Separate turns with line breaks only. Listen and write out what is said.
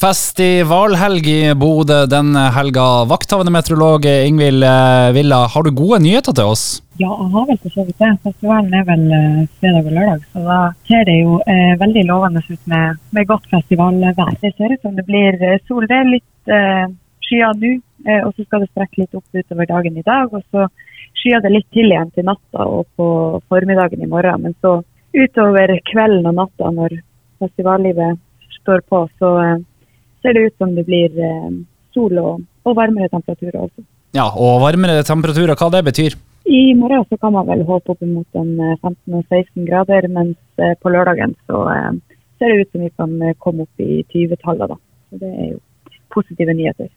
Festivalhelg i Bodø den helga. Vakthavende meteorolog Ingvild eh, Villa, har du gode nyheter til oss?
Ja, jeg har vel for så vidt det. Festivalen er vel eh, fredag og lørdag, så da ser det jo eh, veldig lovende ut med, med, godt festivalvær. Det ser ut som det blir eh, sol. Det er litt eh, skyer nå, eh, og så skal det strekke litt opp utover dagen i dag. Og så skyer det litt til igjen til natta og på formiddagen i morgen. Men så utover kvelden og natta når festivallivet står på, så ser det ut som det blir eh, sol og, og, varmere temperaturer også.
Ja, og varmere temperaturer, hva det betyr?
I morgen så kan man vel håpe opp mot 15 16 grader, mens eh, på lørdagen så ser det ut som vi kan komme opp i 20-tallet. Så det er jo positive nyheter.